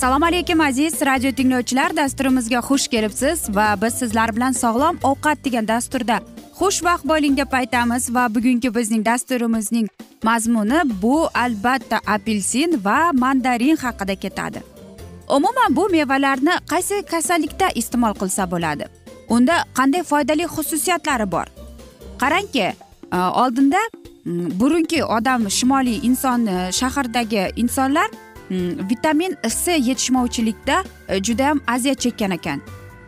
assalomu alaykum aziz radio tinglovchilar. Dasturimizga xush kelibsiz va biz sizlar bilan sog'lom ovqat degan dasturda xushvaqt bo'ling deb aytamiz va bugungi bizning dasturimizning mazmuni bu albatta apelsin va mandarin haqida ketadi. Umuman bu mevalarni qaysi kasallikda iste'mol qilsa bo'ladi? Unda qanday foydali xususiyatlari bor? Qarangki e, oldinda burungi odam shimoliy inson e, shahardagi insonlar vitamin c yetishmovchilikda e, judayam aziyat chekkan ekan.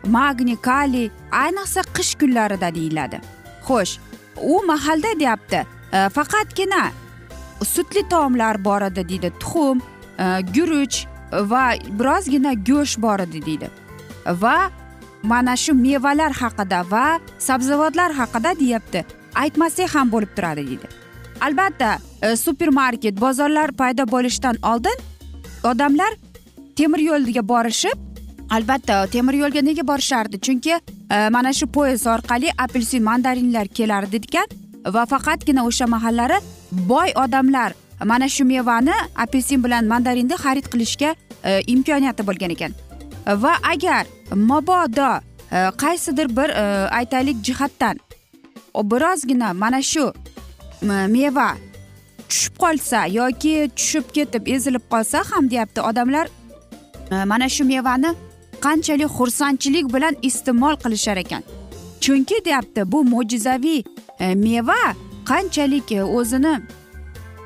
Magniy kaliy ayniqsa qish kunlarida deyiladi. Xo'sh u mahalda deyapti faqatgina sutli taomlar bor edi deydi tuxum guruch va birozgina go'sht bor edi deydi. Va mana shu mevalar haqida va sabzavotlar haqida deyapti. Aytmasak ham bo'lib turadi deydi. Albatta e, supermarket bozorlar paydo bo'lishidan oldin odamlar temir yo'lga borishib albatta temir yo'lga nega borishardi? Chunki e, mana shu poyezd orqali apelsin mandarinlar kelardi ekan va faqatgina o'sha mahallari boy odamlar mana shu mevani apelsin bilan mandarinni xarid qilishga e, imkoniyati bo'lgan ekan. Va agar mabodo e, qaysidir bir e, aytaylik jihatdan. Birozgina mana shu meva tushib qolsa yoki tushib ketib ezilib qolsa ham deyapti. Odamlar e, mana shu mevani qanchalik xursandchilik bilan iste'mol qilishar ekan. Chunki deyapti bu mo'jizaviy meva qanchalik o'zini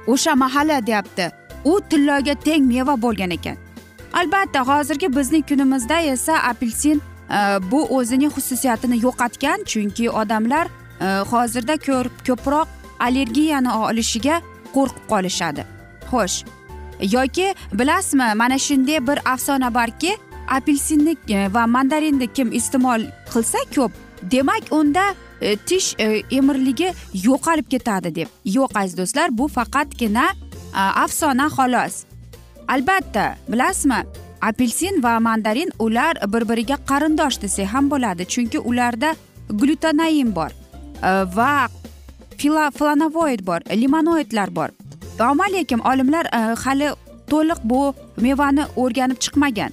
o'sha mahalla deyapti. U tilloga teng meva bo'lgan ekan. Albatta hozirgi bizning kunimizda esa apelsin e, bu o'zining xususiyatini yo'qotgan chunki odamlar e, hozirda ko'proq allergiyani olishiga qo'rqib qolishadi. Xo'sh yoki bilasizmi mana shunday bir afsona borki apelsinni e, va mandarinni kim iste'mol qilsa ko'p demak unda tish emirligi yo'qolib ketadi deb. Yo'q aziz do'stlar bu faqatgina afsona xolos. Albatta bilasizmi apelsin va mandarin ular bir biriga qarindosh desak ham bo'ladi chunki ularda glyutanain bor e, va flanovoid bor limonoidlar bor. Ammo lekin olimlar e, hali to'liq bu mevani o'rganib chiqmagan.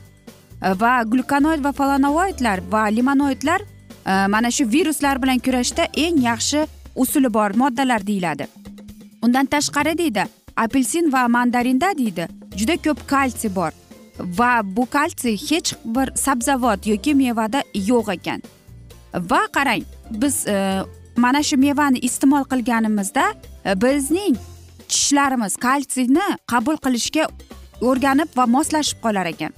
E, va glukanoid va flanovoidlar va limonoidlar mana shu viruslar bilan kurashda eng yaxshi usuli bor moddalar deyiladi. Undan tashqari deydi apelsin va mandarinda deydi juda ko'p kalsiy bor. Va bu kalsiy hech bir sabzavot yoki mevada yo'q ekan. Va qarang biz e, mana shu mevani iste'mol qilganimizda e, bizning tishlarimiz kalsiyni qabul qilishga o'rganib va moslashib qolar ekan.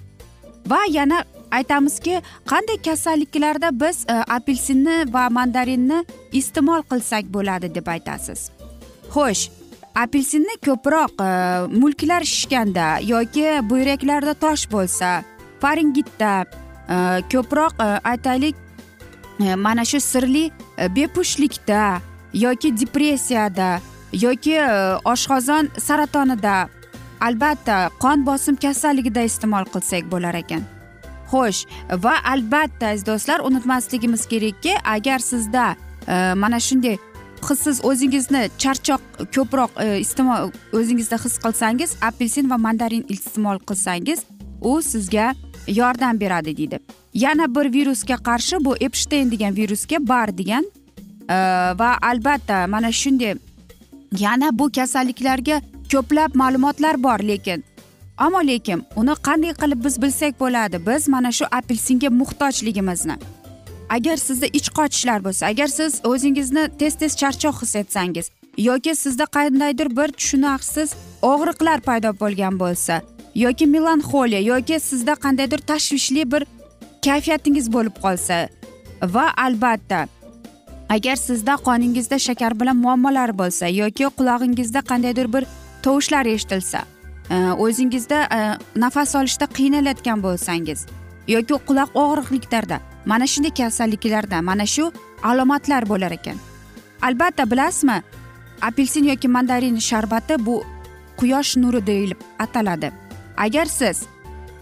Va yana aytamizki qanday kasalliklarda biz e, apelsinni va mandarinni iste'mol qilsak bo'ladi deb aytasiz. Xo'sh apelsinni ko'proq e, mulklar shishganda yoki buyraklarda tosh bo'lsa faringitda e, ko'proq e, aytaylik mana shu sirli bepushtlikda yoki depressiyada yoki oshqozon saratonida albatta qon bosim kasalligida iste'mol qilsak bo'lar ekan. Xo'sh va albatta aziz do'stlar unutmasligimiz kerakki agar sizda mana shunday siz o'zingizni charchoq ko'proq e, iste'mol o'zingizda his qilsangiz apelsin va mandarin iste'mol qilsangiz u sizga yordam beradi deydi. Yana bir virusga qarshi bu epshteyn degan virusga bar degan e, va albatta mana shunday yana bu kasalliklarga ko'plab ma'lumotlar bor lekin ammo lekin uni qanday qilib biz bilsak bo'ladi? Biz mana shu apelsinga muhtojligimizni agar sizda ich qochishlar bo'lsa agar siz o'zingizni tez tez charchoq his etsangiz yoki sizda qandaydir bir tushunarsiz og'riqlar paydo bo'lgan bo'lsa yoki melanxoliya yoki sizda qandaydir tashvishli bir kayfiyatingiz bo'lib qolsa va albatta agar sizda qoningizda shakar bilan muammolar bo'lsa yoki qulog'ingizda qandaydir bir tovushlar eshitilsa e, o'zingizda e, nafas olishda qiynalayotgan bo'lsangiz yoki quloq og'riqliklarda mana shunday kasalliklarda mana shu alomatlar bo'lar ekan. Albatta bilasizmi apelsin yoki mandarin sharbati bu quyosh nuri deyilib ataladi. Agar siz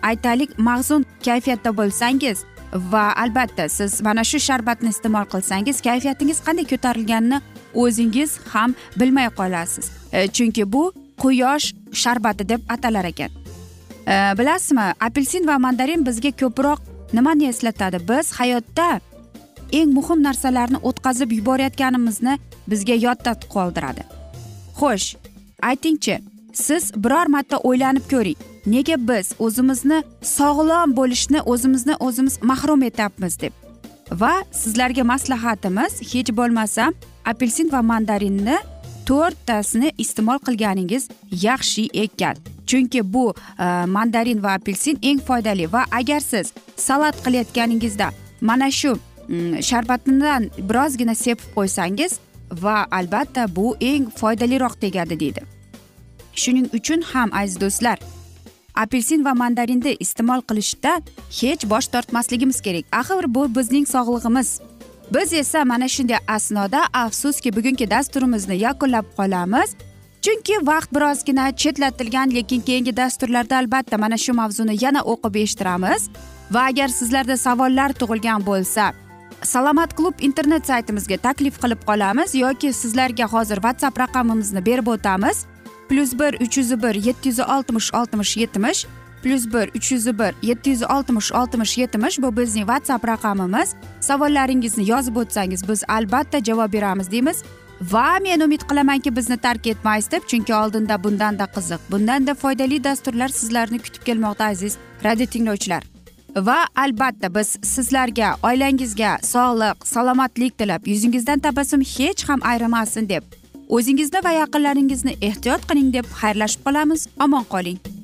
aytaylik mahzun kayfiyatda bo'lsangiz va albatta siz mana shu sharbatni iste'mol qilsangiz kayfiyatingiz qanday ko'tarilganini o'zingiz ham bilmay qolasiz. E, chunki bu quyosh sharbati deb atalar ekan. Э, bilasizmi apelsin va mandarin bizga ko'proq nimani eslatadi? Biz hayotda eng muhim narsalarni o'tkazib yuborayotganimizni bizga yodda qoldiradi. Xo'sh aytingchi siz biror marta o'ylanib ko'ring. Nega biz o'zimizni sog'lom bo'lishni o'zimizni o'zimiz mahrum etyapmiz deb. Va sizlarga maslahatimiz hech bo'lmasam apelsin va mandarinni to'rttasini iste'mol qilganingiz yaxshi ekan. Chunki bu e, mandarin va apelsin eng foydali va agar siz salat qilayotganingizda mana shu sharbatidan birozgina sepib qo'ysangiz va albatta bu eng foydaliroq tegadi deydi. Shuning uchun ham aziz do'stlar apelsin va mandarinni iste'mol qilishda hech bosh tortmasligimiz kerak. Axir bu bizning sog'lig'imiz. Biz esa mana shunday asnoda afsuski bugungi dasturimizni yakunlab qolamiz. Chunki vaqt birozgina chetlatilgan lekin keyingi dasturlarda albatta mana shu mavzuni yana o'qib eshittiramiz. Va agar sizlarda savollar tug'ilgan bo'lsa salomat klub internet saytimizga taklif qilib qolamiz yoki sizlarga hozir whatsapp raqamimizni berib o'tamiz. Plyus bir uch yuz bir yetti yuz oltmish oltmish yetmish plyus bir uch yuz bir yetti yuz oltmish oltmish yetmish bu bizning whatsapp raqamimiz. Savollaringizni yozib o'tsangiz biz albatta javob beramiz deymiz. Va men umid qilamanki bizni tark etmaysiz deb chunki oldinda bundanda qiziq bundanda foydali dasturlar sizlarni kutib kelmoqda aziz radio tinglovchilar. Va albatta biz sizlarga oilangizga sog'lik salomatlik tilab yuzingizdan tabassum hech ham ayrimasin deb o'zingizni va yaqinlaringizni ehtiyot qiling deb xayrlashib qolamiz. Omon qoling.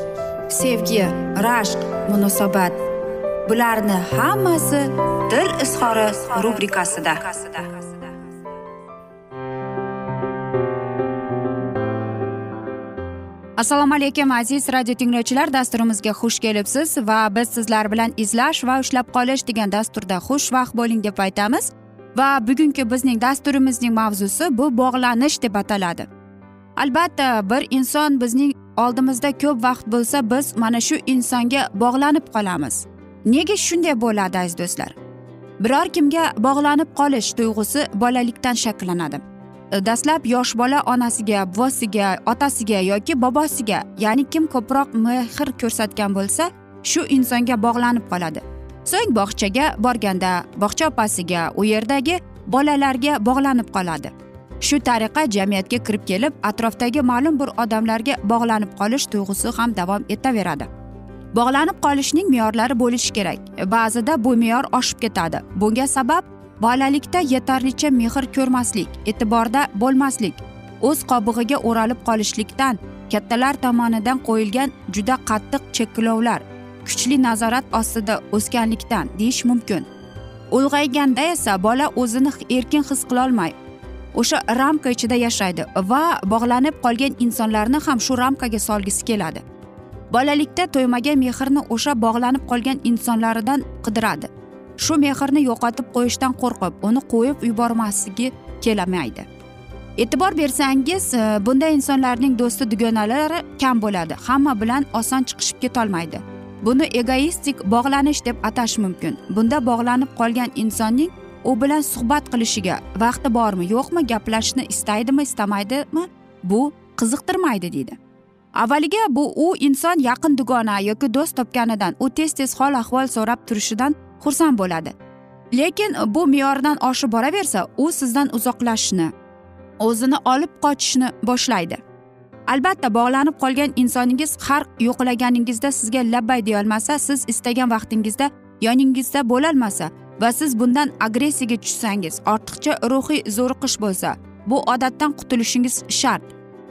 sevgi rashq munosabat. Bularni hammasi dil izhori rubrikasida. Assalomu alaykum aziz radio tinglovchilar. Dasturimizga xush kelibsiz va biz sizlar bilan izlash va ushlab qolish degan dasturda xushvaqt bo'ling deb aytamiz. Va bugungi bizning dasturimizning mavzusi bu bog'lanish deb ataladi. Albatta bir inson bizning oldimizda ko'p vaqt bo'lsa biz mana shu insonga bog'lanib qolamiz. Nega shunday bo'ladi aziz do'stlar? Biror kimga bog'lanib qolish tuyg'usi bolalikdan shakllanadi. E, dastlab yosh bola onasiga buvasiga otasiga yoki bobosiga ya'ni kim ko'proq mehr ko'rsatgan bo'lsa shu insonga bog'lanib qoladi. So'ng bog'chaga borganda bog'cha opasiga u yerdagi bolalarga bog'lanib qoladi. Shu tariqa jamiyatga kirib kelib atrofdagi ma'lum bir odamlarga bog'lanib qolish tuyg'usi ham davom etaveradi. Bog'lanib qolishning me'yorlari bo'lishi kerak. Ba'zida bu me'yor oshib ketadi. Bunga sabab bolalikda yetarlicha mehr ko'rmaslik e'tiborda bo'lmaslik o'z qobig'iga o'ralib qolishlikdan kattalar tomonidan qo'yilgan juda qattiq cheklovlar kuchli nazorat ostida o'sganlikdan deyish mumkin. Ulg'ayganda esa bola o'zini erkin his qilolmay o'sha ramka ichida yashaydi va bog'lanib qolgan insonlarni ham shu ramkaga solgisi keladi. Bolalikda to'ymagan mehrni o'sha bog'lanib qolgan insonlaridan qidiradi. Shu mehrni yo'qotib qo'yishdan qo'rqib uni qo'yib yubormasligi kelamaydi. E'tibor bersangiz e, bunday insonlarning do'sti dugonalari kam bo'ladi hamma bilan oson chiqishib ketolmaydi. Buni egoistik bog'lanish deb atash mumkin. Bunda bog'lanib qolgan insonning u bilan suhbat qilishiga vaqti bormi yo'qmi gaplashishni istaydimi istamaydimi? Bu qiziqtirmaydi deydi. Avvaliga bu u inson yaqin dugona yoki do'st topganidan u tez tez hol ahvol so'rab turishidan xursand bo'ladi. Lekin bu me'yordan oshib boraversa u sizdan uzoqlashishni o'zini olib qochishni boshlaydi. Albatta bog'lanib qolgan insoningiz har yo'qlaganingizda sizga labbay deyolmasa siz istagan vaqtingizda yoningizda bo'lolmasa va siz bundan agressiyaga tushsangiz ortiqcha ruhiy zo'riqish bo'lsa bu odatdan qutulishingiz shart.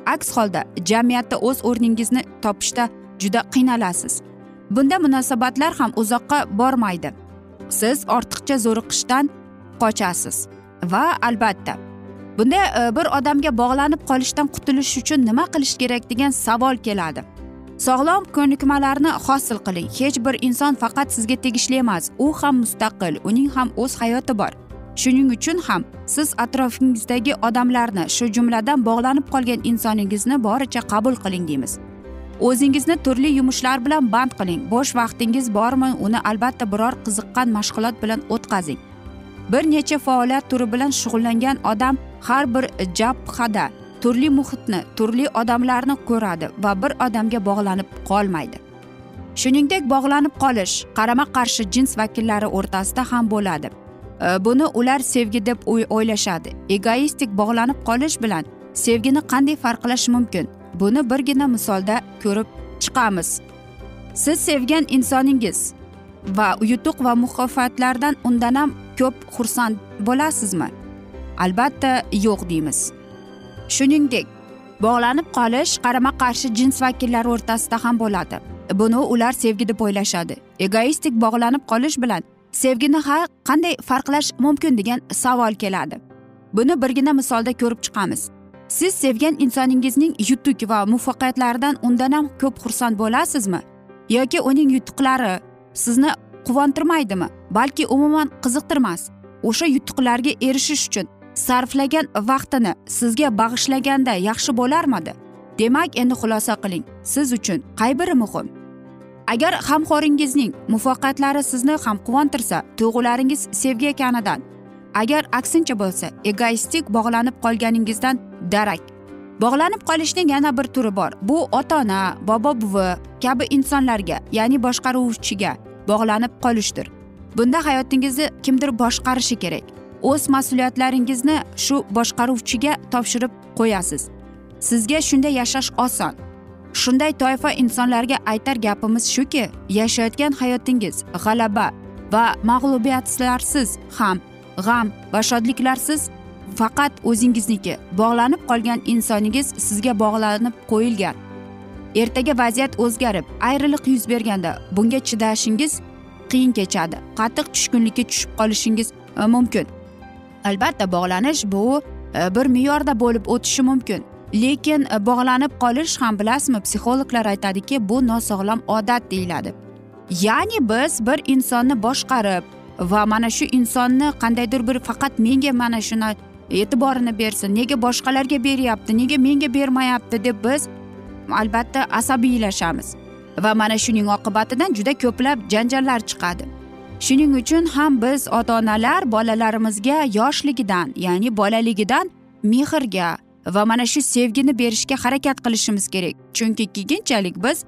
Aks holda jamiyatda o'z o'rningizni topishda juda qiynalasiz. Bunda munosabatlar ham uzoqqa bormaydi. Siz ortiqcha zo'riqishdan qochasiz. Va albatta bunda e, bir odamga bog'lanib qolishdan qutulish uchun nima qilish kerak degan savol keladi. Sog'lom ko'nikmalarni hosil qiling. Hech bir inson faqat sizga tegishli emas. U ham mustaqil uning ham o'z hayoti bor. Shuning uchun ham siz atrofingizdagi odamlarni shu jumladan bog'lanib qolgan insoningizni boricha qabul qiling deymiz. O'zingizni turli yumushlar bilan band qiling. Bo'sh vaqtingiz bormi uni albatta biror qiziqqan mashg'ulot bilan o'tkazing. Bir necha faoliyat turi bilan shug'ullangan odam har bir jabhada turli muhitni turli odamlarni ko'radi va bir odamga bog'lanib qolmaydi. Shuningdek bog'lanib qolish qarama qarshi jins vakillari o'rtasida ham bo'ladi. E, buni ular sevgi deb o'ylashadi. Egoistik bog'lanib qolish bilan sevgini qanday farqlash mumkin? Buni birgina misolda ko'rib chiqamiz. Siz sevgan insoningiz va yutuq va mukofotlardan undan ham ko'p xursand bo'lasizmi? Albatta yo'q deymiz. Shuningdek bog'lanib qolish qarama qarshi jins vakillari o'rtasida ham bo'ladi. Buni ular sevgi deb o'ylashadi. Egoistik bog'lanib qolish bilan sevgini ha qanday farqlash mumkin degan savol keladi. Buni birgina misolda ko'rib chiqamiz. Siz sevgan insoningizning yutuq va muvaffaqiyatlaridan undan ham ko'p xursand bo'lasizmi? Yoki uning yutuqlari sizni quvontirmaydimi? Balki umuman qiziqtirmas. O'sha yutuqlarga erishish uchun sarflagan vaqtini sizga bag'ishlaganda yaxshi bo'larmidi? Demak endi xulosa qiling siz uchun qay biri muhim? Agar hamxoringizning muvaffaqiyatlari sizni ham quvontirsa tuyg'ularingiz sevgi ekanidan agar aksincha bo'lsa egoistik bog'lanib qolganingizdan darak. Bog'lanib qolishning yana bir turi bor. Bu ota ona bobo buvi kabi insonlarga ya'ni boshqaruvchiga bog'lanib qolishdir. Bunda hayotingizni kimdir boshqarishi kerak. O'z mas'uliyatlaringizni shu boshqaruvchiga topshirib qo'yasiz. Sizga shunday yashash oson. Shunday toifa insonlarga aytar gapimiz shuki yashayotgan hayotingiz g'alaba va mag'lubiyatlarsiz ham g'am va shodliklarsiz faqat o'zingizniki bog'lanib qolgan insoningiz sizga bog'lanib qo'yilgan. Ertaga vaziyat o'zgarib ayriliq yuz berganda bunga chidashingiz qiyin kechadi. Qattiq tushkunlikka tushib qolishingiz e, mumkin. Albatta bog'lanish bu e, bir me'yorda bo'lib o'tishi mumkin. Lekin e, bog'lanib qolish ham bilasizmi psixologlar aytadiki bu nosog'lom odat deyiladi. Ya'ni biz bir insonni boshqarib va mana shu insonni qandaydir bir faqat menga mana shuni e'tiborini bersin nega boshqalarga beryapti nega menga bermayapti deb biz albatta asabiylashamiz. Va mana shuning oqibatidan juda ko'plab janjallar chiqadi. Shuning uchun ham biz ota onalar bolalarimizga yoshligidan ya'ni bolaligidan mehrga va mana shu sevgini berishga harakat qilishimiz kerak. Chunki keyinchalik biz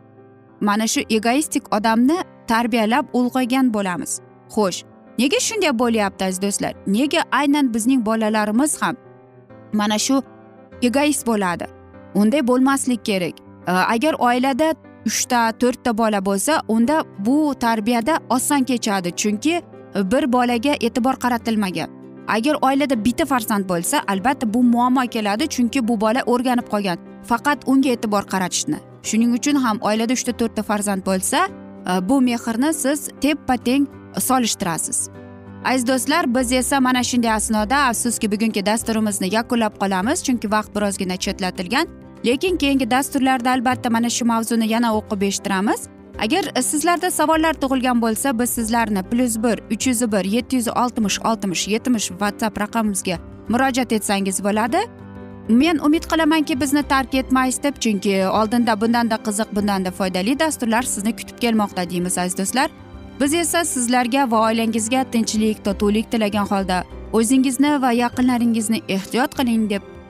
mana shu egoistik odamni tarbiyalab ulg'aygan bo'lamiz. Xo'sh nega shunday bo'lyapti aziz do'stlar? Nega aynan bizning bolalarimiz ham mana shu egoist bo'ladi? Unday bo'lmaslik kerak. Agar oilada uchta to'rtta bola bo'lsa unda bu tarbiyada oson kechadi chunki bir bolaga e'tibor qaratilmagan. Agar oilada bitta farzand bo'lsa albatta bu muammo keladi chunki bu bola o'rganib qolgan faqat unga e'tibor qaratishni. Shuning uchun ham oilada uchta to'rtta farzand bo'lsa e, bu mehrni siz teppa teng solishtirasiz. Aziz do'stlar biz esa mana shunday asnoda afsuski bugungi dasturimizni yakunlab qolamiz chunki vaqt birozgina chetlatilgan. Lekin keyingi dasturlarda albatta mana shu mavzuni yana o'qib eshittiramiz. Agar sizlarda savollar tug'ilgan bo'lsa biz sizlarni plyus bir uch yuz bir yetti yuz oltmish oltmish yetmish whatsapp raqamimizga murojaat etsangiz bo'ladi. Men umid qilamanki bizni tark etmaysiz deb chunki oldinda bundanda qiziq bundanda foydali dasturlar sizni kutib kelmoqda deymiz aziz do'stlar. Biz esa sizlarga va oilangizga tinchlik totuvlik tilagan holda o'zingizni va yaqinlaringizni ehtiyot qiling deb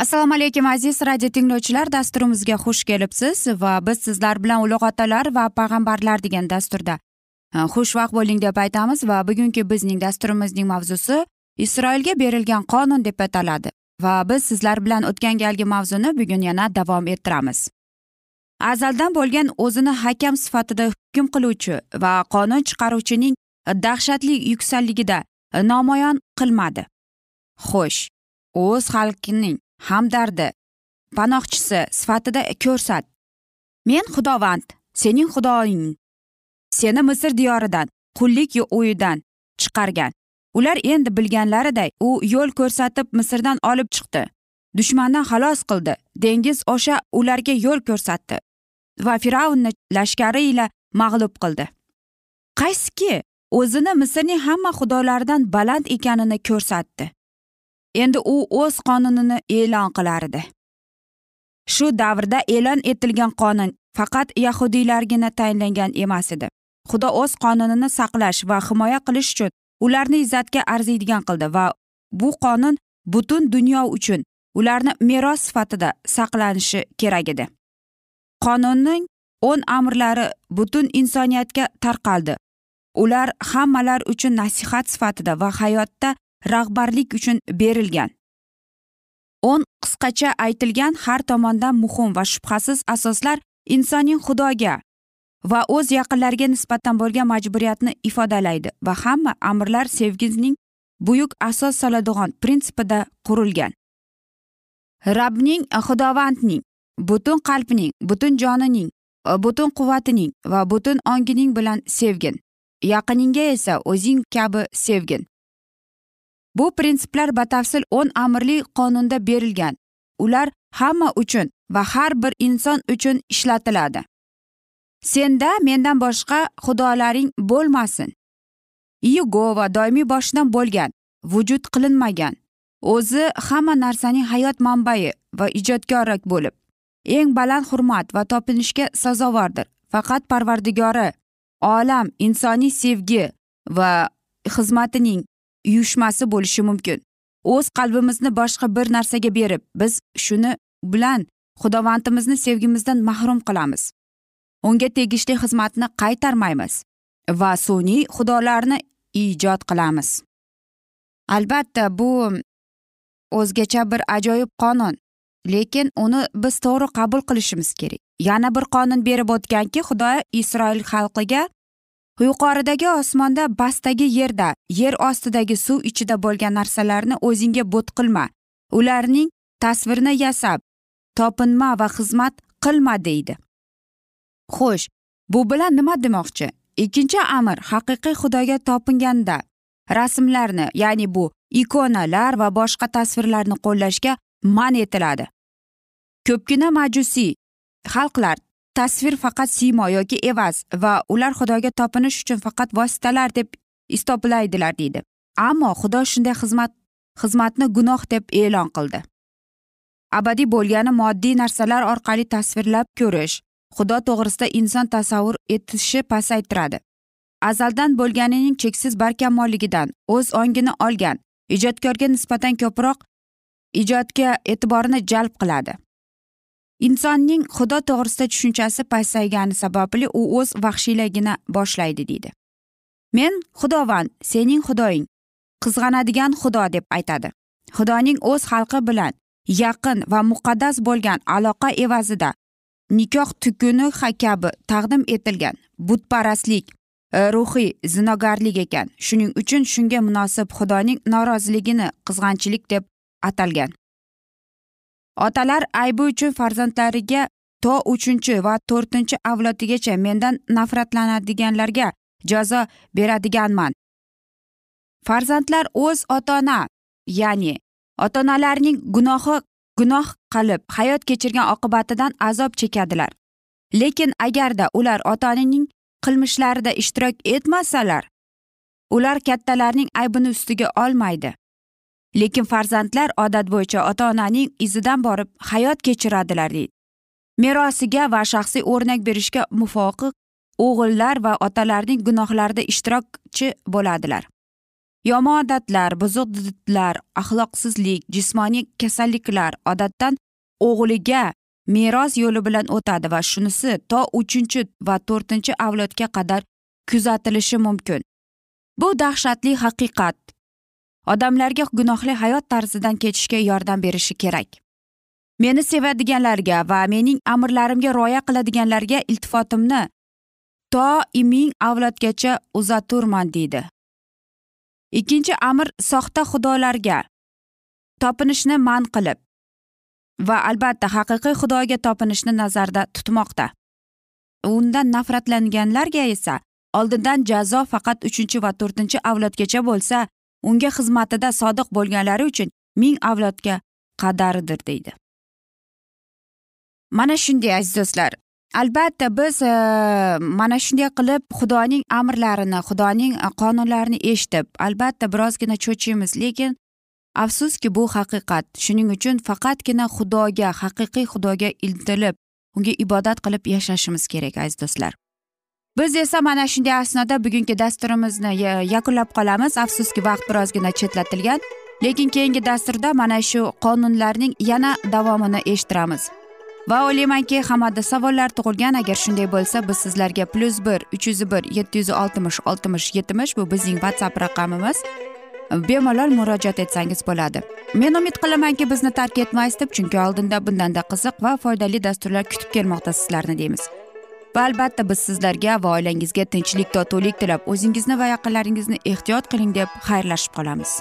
Assalomu alaykum aziz radio tinglovchilar. Dasturimizga xush kelibsiz va biz sizlar bilan ulug' otalar va payg'ambarlar degan dasturda e, xushvaqt bo'ling deb aytamiz va bugungi bizning dasturimizning mavzusi isroilga berilgan qonun deb ataladi va biz sizlar bilan o'tgan galgi mavzuni bugun yana davom ettiramiz. Azaldan bo'lgan o'zini hakam sifatida hukm qiluvchi va qonun chiqaruvchining dahshatli yuksakligida e, namoyon qilmadi. Xo'sh o'z xalqining hamdardi. Panohchisi sifatida ko'rsat. Men xudovand sening xudoing seni misr diyoridan qullik uyidan chiqargan. Ular endi bilganlariday u yo'l ko'rsatib misrdan olib chiqdi. Dushmandan xalos qildi. Dengiz osha ularga yo'l ko'rsatdi va fir'avnni lashkari ila mag'lub qildi. Qaysiki o'zini misrning hamma xudolaridan baland ekanini ko'rsatdi. Endi u o'z qonunini e'lon qilar edi. Shu davrda e'lon etilgan qonun faqat yahudiylargina tayinlangan emas edi. Xudo o'z qonunini saqlash va himoya qilish uchun ularni izzatga arziydigan qildi va bu qonun butun dunyo uchun ularni meros sifatida saqlanishi kerak edi. Qonunning o'n amrlari butun insoniyatga tarqaldi. Ular hammalar uchun nasihat sifatida va hayotda rahbarlik uchun berilgan. O'n qisqacha aytilgan har tomondan muhim va shubhasiz asoslar insonning xudoga va o'z yaqinlariga nisbatan bo'lgan majburiyatni ifodalaydi va hamma amrlar sevgining buyuk asos soladigan prinsipida qurilgan. Rabning xudovandning butun qalbning butun jonining butun quvvatining va butun ongining bilan sevgin. Yaqiningga esa o'zing kabi sevgin. Bu prinsiplar batafsil o'n amirli qonunda berilgan. Ular hamma uchun va har bir inson uchun ishlatiladi. Senda mendan boshqa xudolaring bo'lmasin. Yugova doimiy boshidan bo'lgan vujud qilinmagan. O'zi hamma narsaning hayot manbai va ijodkori bo'lib eng baland hurmat va topinishga sazovordir. Faqat parvardigori olam insoniy sevgi va xizmatining uyushmasi bo'lishi mumkin. O'z qalbimizni boshqa bir narsaga berib biz shuni bilan xudovandimizni sevgimizdan mahrum qilamiz. Unga tegishli xizmatni qaytarmaymiz va sun'iy xudolarni ijod qilamiz. Albatta bu o'zgacha bir ajoyib qonun lekin uni biz to'g'ri qabul qilishimiz kerak. Yana bir qonun berib o'tganki xudo isroil xalqiga yuqoridagi osmonda pastdagi yerda yer ostidagi suv ichida bo'lgan narsalarni o'zingga but qilma. Ularning tasvirini yasab topinma va xizmat qilma deydi. Xo'sh bu bilan nima demoqchi? Ikkinchi amr haqiqiy xudoga topinganda. Rasmlarni ya'ni bu ikonalar va boshqa tasvirlarni qo'llashga man etiladi. Ko'pgina majusiy xalqlar tasvir faqat siymo yoki evaz va ular xudoga topinish uchun faqat vositalar deb istoplaydilar deydi. Ammo xudo shunday xizmat xizmatni gunoh deb e'lon qildi. Abadiy bo'lgani moddiy narsalar orqali tasvirlab ko'rish xudo to'g'risida inson tasavvur etishi pasaytiradi. Azaldan bo'lganining cheksiz barkamolligidan o'z ongini olgan ijodkorga nisbatan ko'proq ijodga e'tiborni jalb qiladi. Insonning xudo to'g'risida tushunchasi pasaygani sababli u o'z vahshiyligini boshlaydi deydi. Men xudovand sening xudoying qizg'anadigan xudo deb aytadi. Xudoning o'z xalqi bilan yaqin va muqaddas bo'lgan aloqa evazida nikoh tukuni kabi taqdim etilgan butparastlik e, ruhiy zinogarlik ekan. Shuning uchun shunga munosib xudoning noroziligini qizg'anchilik deb atalgan. Otalar aybi uchun farzandlariga to uchinchi va to'rtinchi avlodigacha mendan nafratlanadiganlarga jazo beradiganman. Farzandlar o'z ota ona ya'ni ota onalarning gunohi gunoh qilib hayot kechirgan oqibatidan azob chekadilar. Lekin agarda ular ota onaning qilmishlarida ishtirok etmasalar ular kattalarning aybini ustiga olmaydi. Lekin farzandlar odat bo'yicha ota onaning izidan borib hayot kechiradilar deydi. Merosiga va shaxsiy o'rnak berishga muvofiq o'g'illar va otalarning gunohlarida ishtirokchi bo'ladilar. Yomon odatlar buzuq didlar axloqsizlik jismoniy kasalliklar odatdan o'g'liga meros yo'li bilan o'tadi va shunisi to uchinchi va to'rtinchi avlodga qadar kuzatilishi mumkin. Bu dahshatli haqiqat. Odamlarga gunohli hayot tarzidan kechishga yordam berishi kerak. Meni sevadiganlarga va mening amrlarimga rioya qiladiganlarga iltifotimni to ming avlodgacha uzaturman deydi. Ikkinchi amr soxta xudolarga topinishni man qilib va albatta haqiqiy xudoga topinishni nazarda tutmoqda. Undan nafratlanganlarga esa oldindan jazo faqat uchinchi va to'rtinchi avlodgacha bo'lsa unga xizmatida sodiq bo'lganlari uchun ming avlodga qadaridir deydi. Mana shunday aziz do'stlar. Albatta biz e, mana shunday qilib xudoning amrlarini xudoning e, qonunlarini eshitib albatta birozgina cho'chiymiz. Lekin afsuski bu haqiqat. Shuning uchun faqatgina xudoga haqiqiy xudoga intilib unga ibodat qilib yashashimiz kerak aziz do'stlar. Biz esa mana shunday asnoda bugungi dasturimizni yakunlab qolamiz. Afsuski vaqt birozgina chetlatilgan lekin keyingi dasturda mana shu qonunlarning yana davomini eshittiramiz. Va o'ylaymanki hammada savollar tug'ilgan. Agar shunday bo'lsa biz sizlarga plyus bir uch yuz bir yetti yuz oltmish oltmish yetmish bu bizning whatsapp raqamimiz. Bemalol murojaat etsangiz bo'ladi. Men umid qilamanki bizni tark etmaysiz deb chunki oldinda bundanda qiziq va foydali dasturlar kutib kelmoqda sizlarni deymiz. Va albatta biz sizlarga va oilangizga tinchlik totuvlik tilab o'zingizni va yaqinlaringizni ehtiyot qiling deb xayrlashib qolamiz.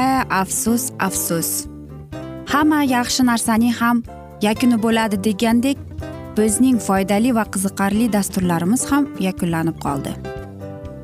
A afsus afsus. Hamma yaxshi narsaning ham yakuni bo'ladi degandek bizning foydali va qiziqarli dasturlarimiz ham yakunlanib qoldi.